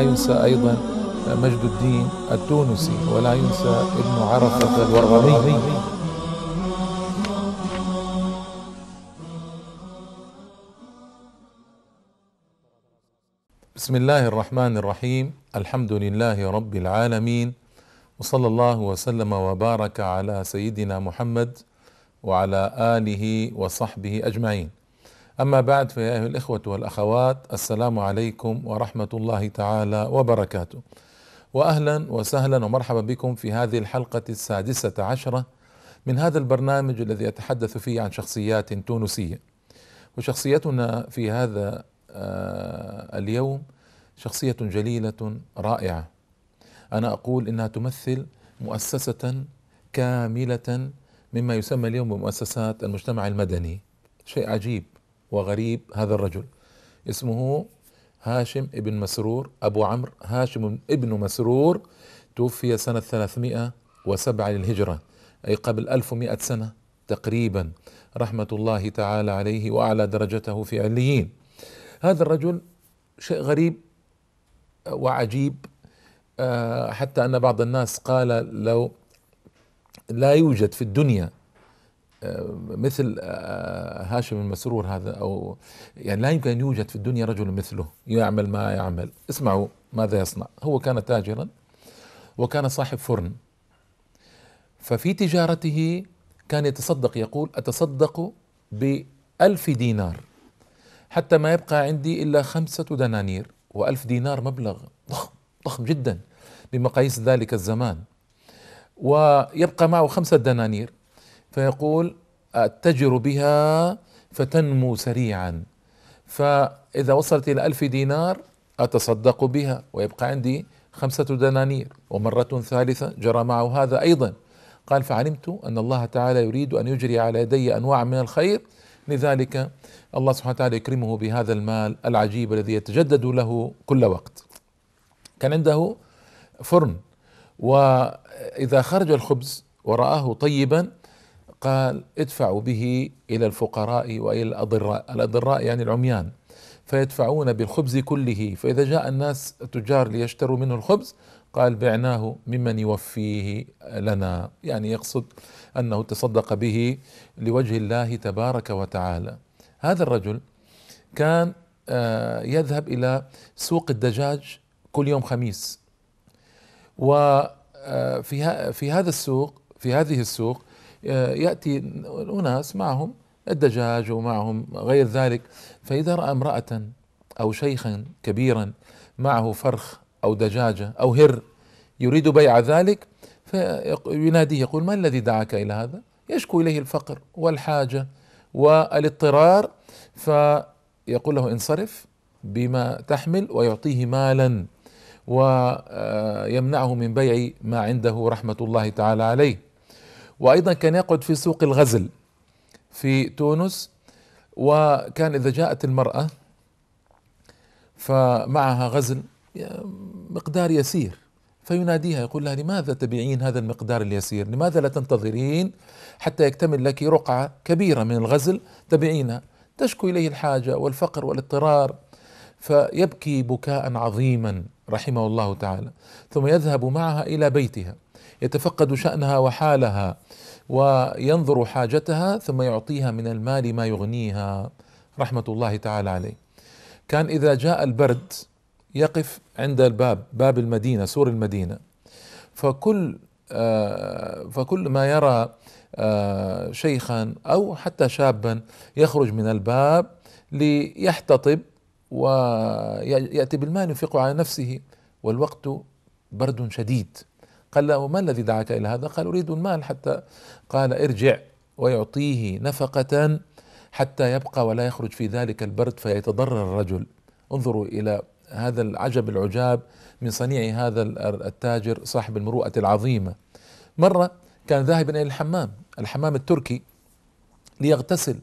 ينسى أيضا مجد الدين التونسي ولا ينسى ابن عرفة الورغمي بسم الله الرحمن الرحيم. الحمد لله رب العالمين. وصلى الله وسلم وبارك على سيدنا محمد وعلى آله وصحبه أجمعين. أما بعد فيا أيها الإخوة والأخوات السلام عليكم ورحمة الله تعالى وبركاته. واهلا وسهلا ومرحبا بكم في هذه الحلقة السادسة عشرة من هذا البرنامج الذي اتحدث فيه عن شخصيات تونسية. وشخصيتنا في هذا آه، اليوم شخصية جليلة رائعة. أنا أقول إنها تمثل مؤسسة كاملة مما يسمى اليوم بمؤسسات المجتمع المدني. شيء عجيب. وغريب هذا الرجل. اسمه هاشم ابن مسرور أبو عمرو هاشم ابن مسرور توفي سنة 307 للهجرة أي قبل 1100 سنة تقريبا. رحمة الله تعالى عليه وأعلى درجته في عليين. هذا الرجل شيء غريب وعجيب آه، حتى أن بعض الناس قال لو لا يوجد في الدنيا مثل آه، هاشم المسرور هذا أو يعني لا يمكن أن يوجد في الدنيا رجل مثله يعمل ما يعمل. اسمعوا ماذا يصنع. هو كان تاجرا وكان صاحب فرن. ففي تجارته كان يتصدق يقول أتصدق بألف دينار حتى ما يبقى عندي إلا خمسة دنانير وألف دينار مبلغ ضخم ضخم جدا بمقاييس ذلك الزمان. ويبقى معه خمسة دنانير. فيقول أتجر بها فتنمو سريعا. فإذا وصلت إلى ألف دينار أتصدق بها ويبقى عندي خمسة دنانير ومرة ثالثة جرى معه هذا أيضا. قال فعلمت أن الله تعالى يريد أن يجري على يدي أنواع من الخير. لذلك الله سبحانه وتعالى يكرمه بهذا المال العجيب الذي يتجدد له كل وقت. كان عنده فرن وإذا خرج الخبز ورآه طيبا قال ادفعوا به إلى الفقراء وإلى الأضراء. الأضراء يعني العميان. فيدفعون بالخبز كله. فإذا جاء الناس التجار ليشتروا منه الخبز قال بعناه ممن يوفيه لنا. يعني يقصد أنه تصدق به لوجه الله تبارك وتعالى. هذا الرجل كان آه، يذهب إلى سوق الدجاج كل يوم خميس. وفي آه، في هذا السوق في هذه السوق آه، يأتي أناس معهم الدجاج ومعهم غير ذلك فإذا رأى امرأة أو شيخا كبيرا معه فرخ أو دجاجة أو هر يريد بيع ذلك فيناديه يقول ما الذي دعاك إلى هذا؟ يشكو إليه الفقر والحاجة والإضطرار فيقول له انصرف بما تحمل ويعطيه مالا ويمنعه من بيع ما عنده رحمة الله تعالى عليه وأيضا كان يقعد في سوق الغزل في تونس وكان إذا جاءت المرأة فمعها غزل مقدار يسير فيناديها يقول لها لماذا تبيعين هذا المقدار اليسير؟ لماذا لا تنتظرين حتى يكتمل لك رقعة كبيرة من الغزل تبيعينها؟ تشكو إليه الحاجة والفقر والاضطرار فيبكي بكاء عظيما رحمه الله تعالى ثم يذهب معها إلى بيتها. يتفقد شأنها وحالها وينظر حاجتها ثم يعطيها من المال ما يغنيها. رحمة الله تعالى عليه. كان إذا جاء البرد يقف عند الباب باب المدينة سور المدينة. فكل آه، فكل ما يرى آه، شيخا أو حتى شابا يخرج من الباب ليحتطب ويأتي بالمال ينفقه على نفسه. والوقت برد شديد. قال له ما الذي دعاك إلى هذا؟ قال أريد المال حتى قال ارجع ويعطيه نفقة حتى يبقى ولا يخرج في ذلك البرد فيتضرر الرجل. انظروا إلى هذا العجب العجاب من صنيع هذا التاجر صاحب المروءة العظيمة. مرة كان ذاهبا إلى الحمام الحمام التركي ليغتسل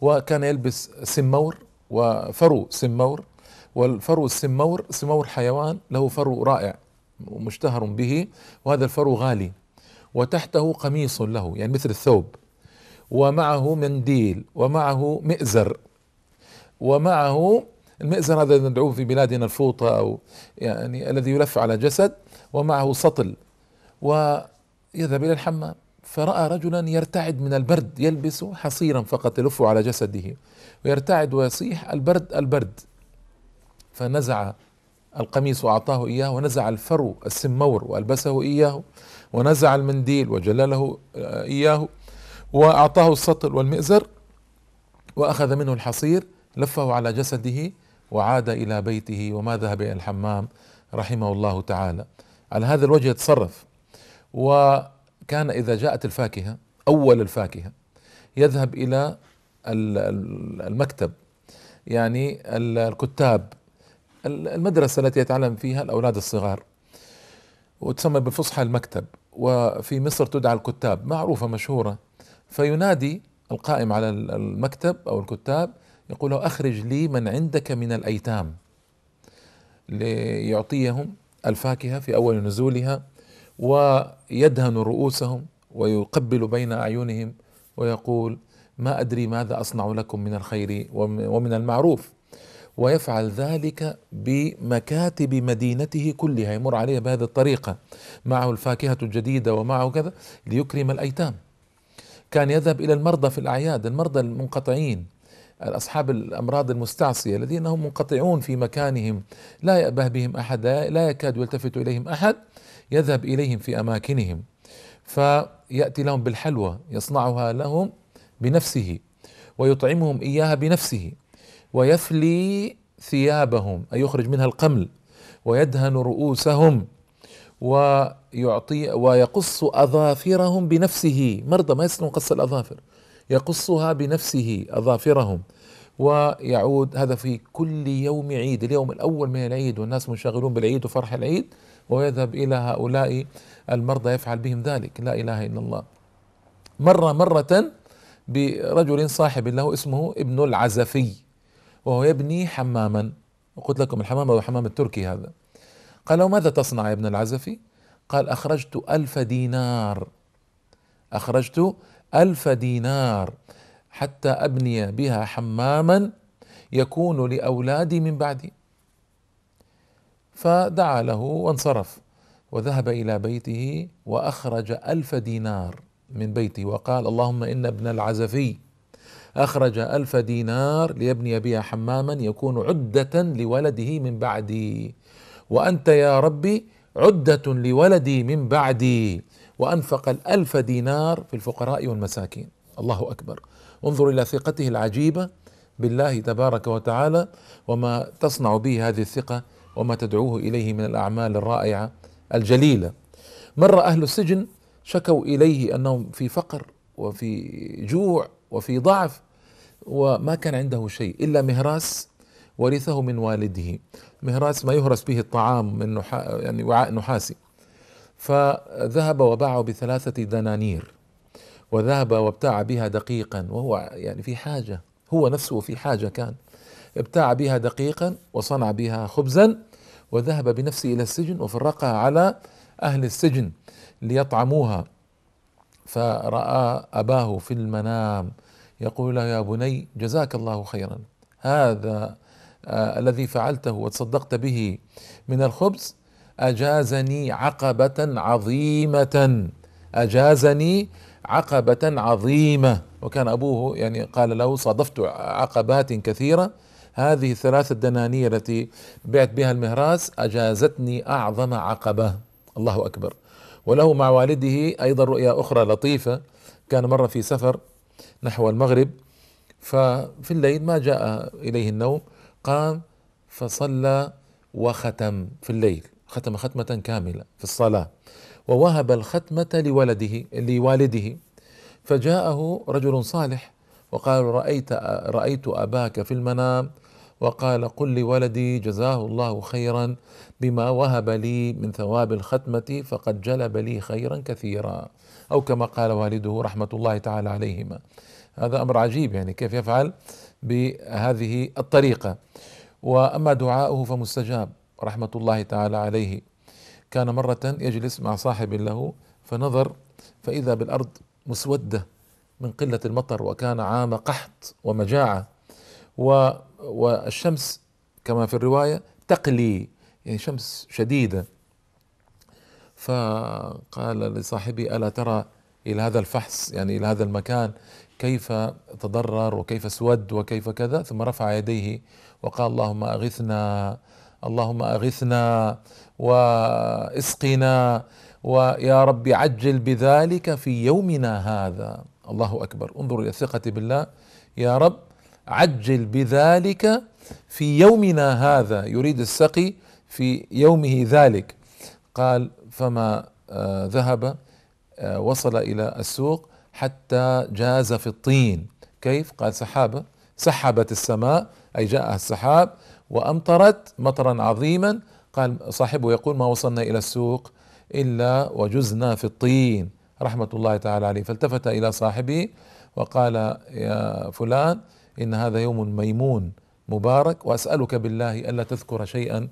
وكان يلبس سمور وفرو سمور والفرو السمور سمور حيوان له فرو رائع. ومشتهر به وهذا الفرو غالي وتحته قميص له يعني مثل الثوب ومعه منديل ومعه مئزر ومعه المئزر هذا ندعوه في بلادنا الفوطة أو يعني الذي يلف على جسد ومعه سطل ويذهب إلى الحمام. فرأى رجلا يرتعد من البرد يلبس حصيرا فقط يلف على جسده ويرتعد ويصيح البرد البرد. فنزع القميص وأعطاه إياه ونزع الفرو السمور وألبسه إياه ونزع المنديل وجلله إياه وأعطاه السطل والمئزر وأخذ منه الحصير لفه على جسده وعاد إلى بيته وما ذهب إلى الحمام رحمه الله تعالى. على هذا الوجه يتصرف. وكان إذا جاءت الفاكهة أول الفاكهة يذهب إلى المكتب يعني الكتاب المدرسة التي يتعلم فيها الأولاد الصغار وتسمى بالفصحى المكتب وفي مصر تدعى الكتاب معروفة مشهورة. فينادي القائم على المكتب أو الكتاب يقول له أخرج لي من عندك من الأيتام. ليعطيهم الفاكهة في أول نزولها ويدهن رؤوسهم ويقبل بين أعينهم ويقول ما أدري ماذا أصنع لكم من الخير ومن المعروف. ويفعل ذلك بمكاتب مدينته كلها. يمر عليها بهذه الطريقة. معه الفاكهة الجديدة ومعه كذا ليكرم الأيتام. كان يذهب إلى المرضى في الأعياد المرضى المنقطعين أصحاب الأمراض المستعصية الذين هم منقطعون في مكانهم. لا يأبه بهم أحد لا يكاد يلتفت إليهم أحد. يذهب إليهم في أماكنهم. فيأتي لهم بالحلوى يصنعها لهم بنفسه ويطعمهم إياها بنفسه. ويفلي ثيابهم أي يخرج منها القمل ويدهن رؤوسهم ويعطي ويقص أظافرهم بنفسه. مرضى ما يستطيعون قص الأظافر. يقصها بنفسه أظافرهم. ويعود هذا في كل يوم عيد اليوم الأول من العيد والناس منشغلون بالعيد وفرح العيد ويذهب إلى هؤلاء المرضى يفعل بهم ذلك. لا إله إلا الله. مرة مرة برجل صاحب له اسمه ابن العزفي. وهو يبني حماما. وقلت لكم الحمام هو الحمام التركي هذا. قال له ماذا تصنع يا ابن العزفي؟ قال أخرجت ألف دينار. أخرجت ألف دينار حتى أبني بها حماما يكون لأولادي من بعدي. فدعا له وانصرف وذهب إلى بيته وأخرج ألف دينار من بيته. وقال اللهم إن ابن العزفي أخرج ألف دينار ليبني بها حماما يكون عدة لولده من بعدي. وأنت يا ربي عدة لولدي من بعدي. وأنفق الألف دينار في الفقراء والمساكين. الله أكبر. انظر إلى ثقته العجيبة بالله تبارك وتعالى وما تصنع به هذه الثقة وما تدعوه إليه من الأعمال الرائعة الجليلة. مر أهل السجن شكوا إليه أنهم في فقر وفي جوع وفي ضعف وما كان عنده شيء إلا مهراس ورثه من والده. مهراس ما يهرس به الطعام من نحا يعني وعاء نحاسي. فذهب وباعه بثلاثة دنانير وذهب وابتاع بها دقيقا وهو يعني في حاجة هو نفسه في حاجة كان. ابتاع بها دقيقا وصنع بها خبزا وذهب بنفسه إلى السجن وفرقها على أهل السجن ليطعموها. فرأى أباه في المنام. يقول له يا بني جزاك الله خيرا. هذا آه الذي فعلته وتصدقت به من الخبز أجازني عقبة عظيمة. أجازني عقبة عظيمة. وكان أبوه يعني قال له صادفت عقبات كثيرة. هذه الثلاث الدنانير التي بعت بها المهراس أجازتني أعظم عقبة. الله أكبر. وله مع والده أيضا رؤيا أخرى لطيفة. كان مره في سفر نحو المغرب ففي الليل ما جاء إليه النوم قام فصلى وختم في الليل ختم ختمة كاملة في الصلاة ووهب الختمة لولده لوالده فجاءه رجل صالح وقال رأيت رأيت أباك في المنام وقال قل لولدي جزاه الله خيرا بما وهب لي من ثواب الختمة فقد جلب لي خيرا كثيرا. أو كما قال والده رحمة الله تعالى عليهما. هذا أمر عجيب يعني كيف يفعل بهذه الطريقة. وأما دعاؤه فمستجاب رحمة الله تعالى عليه. كان مرة يجلس مع صاحب له فنظر فإذا بالأرض مسودة من قلة المطر وكان عام قحط ومجاعة. والشمس كما في الرواية تقلي يعني شمس شديدة. فقال لصاحبي ألا ترى إلى هذا الفحص يعني إلى هذا المكان كيف تضرر وكيف اسود وكيف كذا؟ ثم رفع يديه وقال اللهم أغثنا اللهم أغثنا وإسقنا ويا رب عجل بذلك في يومنا هذا. الله أكبر. انظروا إلى الثقة بالله. يا رب عجل بذلك في يومنا هذا يريد السقي في يومه ذلك. قال فما آه ذهب آه وصل إلى السوق حتى جاز في الطين. كيف؟ قال سحابه سحبت السماء أي جاء السحاب وأمطرت مطرا عظيما. قال صاحبه يقول ما وصلنا إلى السوق إلا وجزنا في الطين. رحمة الله تعالى عليه. فالتفت إلى صاحبه وقال يا فلان إن هذا يوم ميمون مبارك وأسألك بالله ألا تذكر شيئا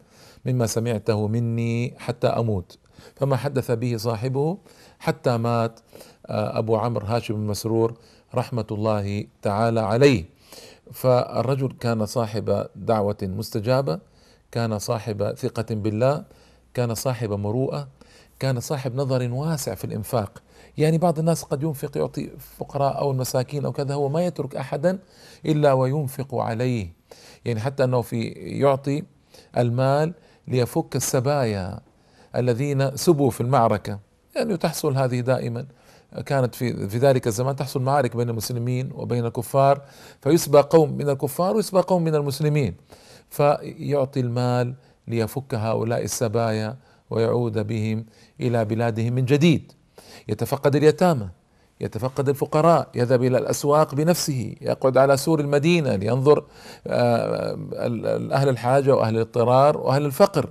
مما سمعته مني حتى أموت. فما حدث به صاحبه حتى مات آه، أبو عمرو هاشم المسرور رحمة الله تعالى عليه. فالرجل كان صاحب دعوة مستجابة كان صاحب ثقة بالله كان صاحب مروءة كان صاحب نظر واسع في الإنفاق. يعني بعض الناس قد ينفق يعطي فقراء أو المساكين أو كذا هو ما يترك أحدا إلا وينفق عليه. يعني حتى أنه في يعطي المال ليفك السبايا الذين سبوا في المعركة. يعني تحصل هذه دائما. كانت في في ذلك الزمان تحصل معارك بين المسلمين وبين الكفار فيسبى قوم من الكفار ويسبى قوم من المسلمين. فيعطي المال ليفك هؤلاء السبايا ويعود بهم إلى بلادهم من جديد. يتفقد اليتامى يتفقد الفقراء يذهب إلى الأسواق بنفسه يقعد على سور المدينة لينظر آه، أهل الحاجة وأهل الاضطرار وأهل الفقر.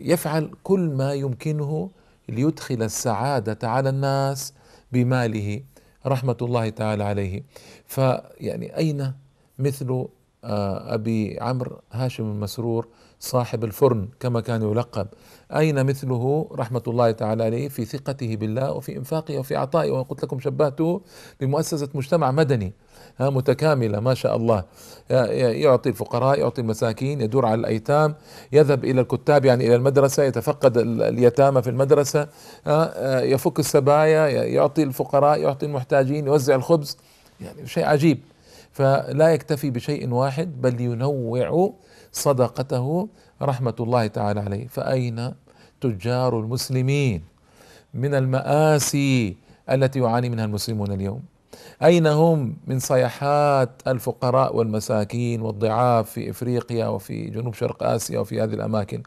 يفعل كل ما يمكنه ليدخل السعادة على الناس بماله رحمة الله تعالى عليه. فيعني أين مثل آه، أبي عمرو هاشم المسرور صاحب الفرن كما كان يلقب. أين مثله رحمة الله تعالى عليه في ثقته بالله وفي إنفاقه وفي عطائه؟ وقلت لكم شبهته بمؤسسة مجتمع مدني. متكاملة ما شاء الله. يعطي الفقراء يعطي المساكين يدور على الأيتام يذهب إلى الكتاب يعني إلى المدرسة يتفقد اليتامى في المدرسة. يفك السبايا يعطي الفقراء يعطي المحتاجين يوزع الخبز. يعني شيء عجيب. فلا يكتفي بشيء واحد بل ينوع صدقته رحمة الله تعالى عليه. فأين تجار المسلمين؟ من المآسي التي يعاني منها المسلمون اليوم. أين هم من صيحات الفقراء والمساكين والضعاف في إفريقيا وفي جنوب شرق آسيا وفي هذه الأماكن؟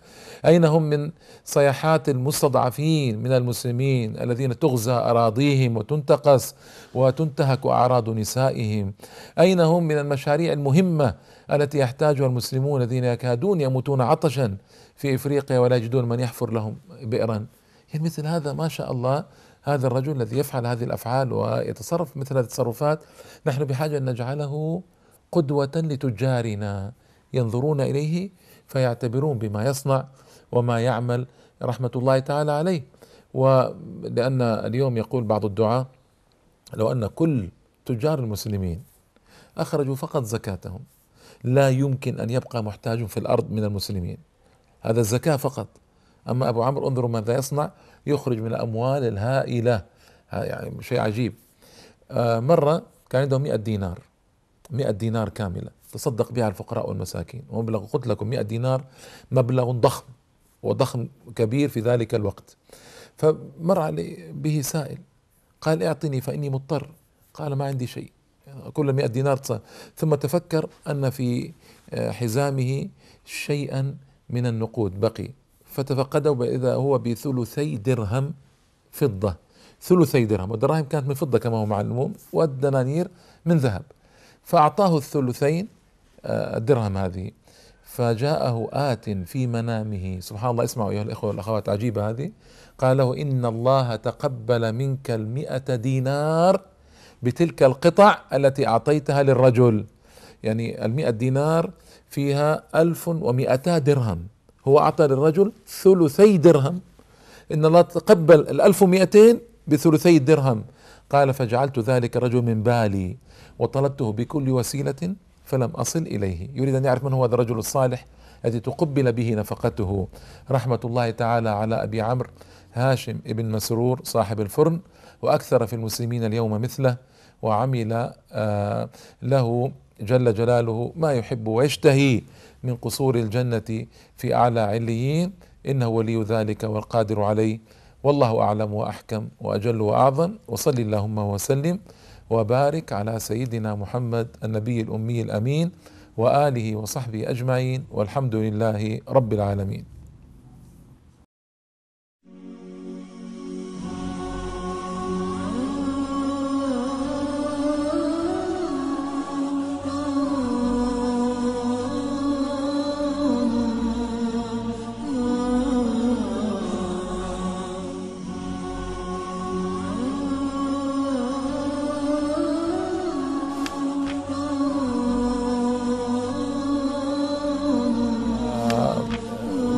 أين هم من صيحات المستضعفين من المسلمين الذين تغزى أراضيهم وتنتقص وتنتهك أعراض نسائهم؟ أين هم من المشاريع المهمة التي يحتاجها المسلمون الذين يكادون يموتون عطشا في إفريقيا ولا يجدون من يحفر لهم بئرا؟ يعني مثل هذا ما شاء الله هذا الرجل الذي يفعل هذه الأفعال ويتصرف مثل هذه التصرفات نحن بحاجة أن نجعله قدوة لتجارنا ينظرون إليه فيعتبرون بما يصنع وما يعمل رحمة الله تعالى عليه. ولأن اليوم يقول بعض الدعاة لو أن كل تجار المسلمين أخرجوا فقط زكاتهم لا يمكن أن يبقى محتاج في الأرض من المسلمين. هذا الزكاة فقط. أما أبو عمرو انظروا ماذا يصنع يخرج من الأموال الهائلة. يعني شيء عجيب. آه مرة كان عنده 100 دينار 100 دينار كاملة تصدق بها الفقراء والمساكين. ومبلغ قلت لكم 100 دينار مبلغ ضخم وضخم كبير في ذلك الوقت. فمر علي به سائل قال اعطني فإني مضطر. قال ما عندي شيء. كل 100 دينار ثم تفكر أن في آه، حزامه شيئا من النقود بقي. فتفقده إذا هو بثلثي درهم فضة. ثلثي درهم والدراهم كانت من فضة كما هو معلوم والدنانير من ذهب. فأعطاه الثلثين آه، الدرهم هذه. فجاءه آت في منامه. سبحان الله اسمعوا أيها الإخوة والأخوات عجيبة هذه. قال له إن الله تقبل منك المئة دينار بتلك القطع التي أعطيتها للرجل. يعني المئة دينار فيها ألف ومئتا درهم. هو أعطى للرجل ثلثي درهم. إن الله تقبل الألف ومئتين بثلثي الدرهم قال فجعلت ذلك الرجل من بالي وطلبته بكل وسيلة فلم أصل إليه. يريد أن يعرف من هو هذا الرجل الصالح الذي تقبل به نفقته. رحمة الله تعالى على أبي عمرو هاشم ابن مسرور صاحب الفرن وأكثر في المسلمين اليوم مثله وعمل آه، له جل جلاله ما يحب ويشتهي من قصور الجنة في أعلى عليين. إنه ولي ذلك والقادر عليه. والله أعلم وأحكم وأجل وأعظم. وصل اللهم وسلم وبارك على سيدنا محمد النبي الأمي الأمين وآله وصحبه أجمعين. والحمد لله رب العالمين.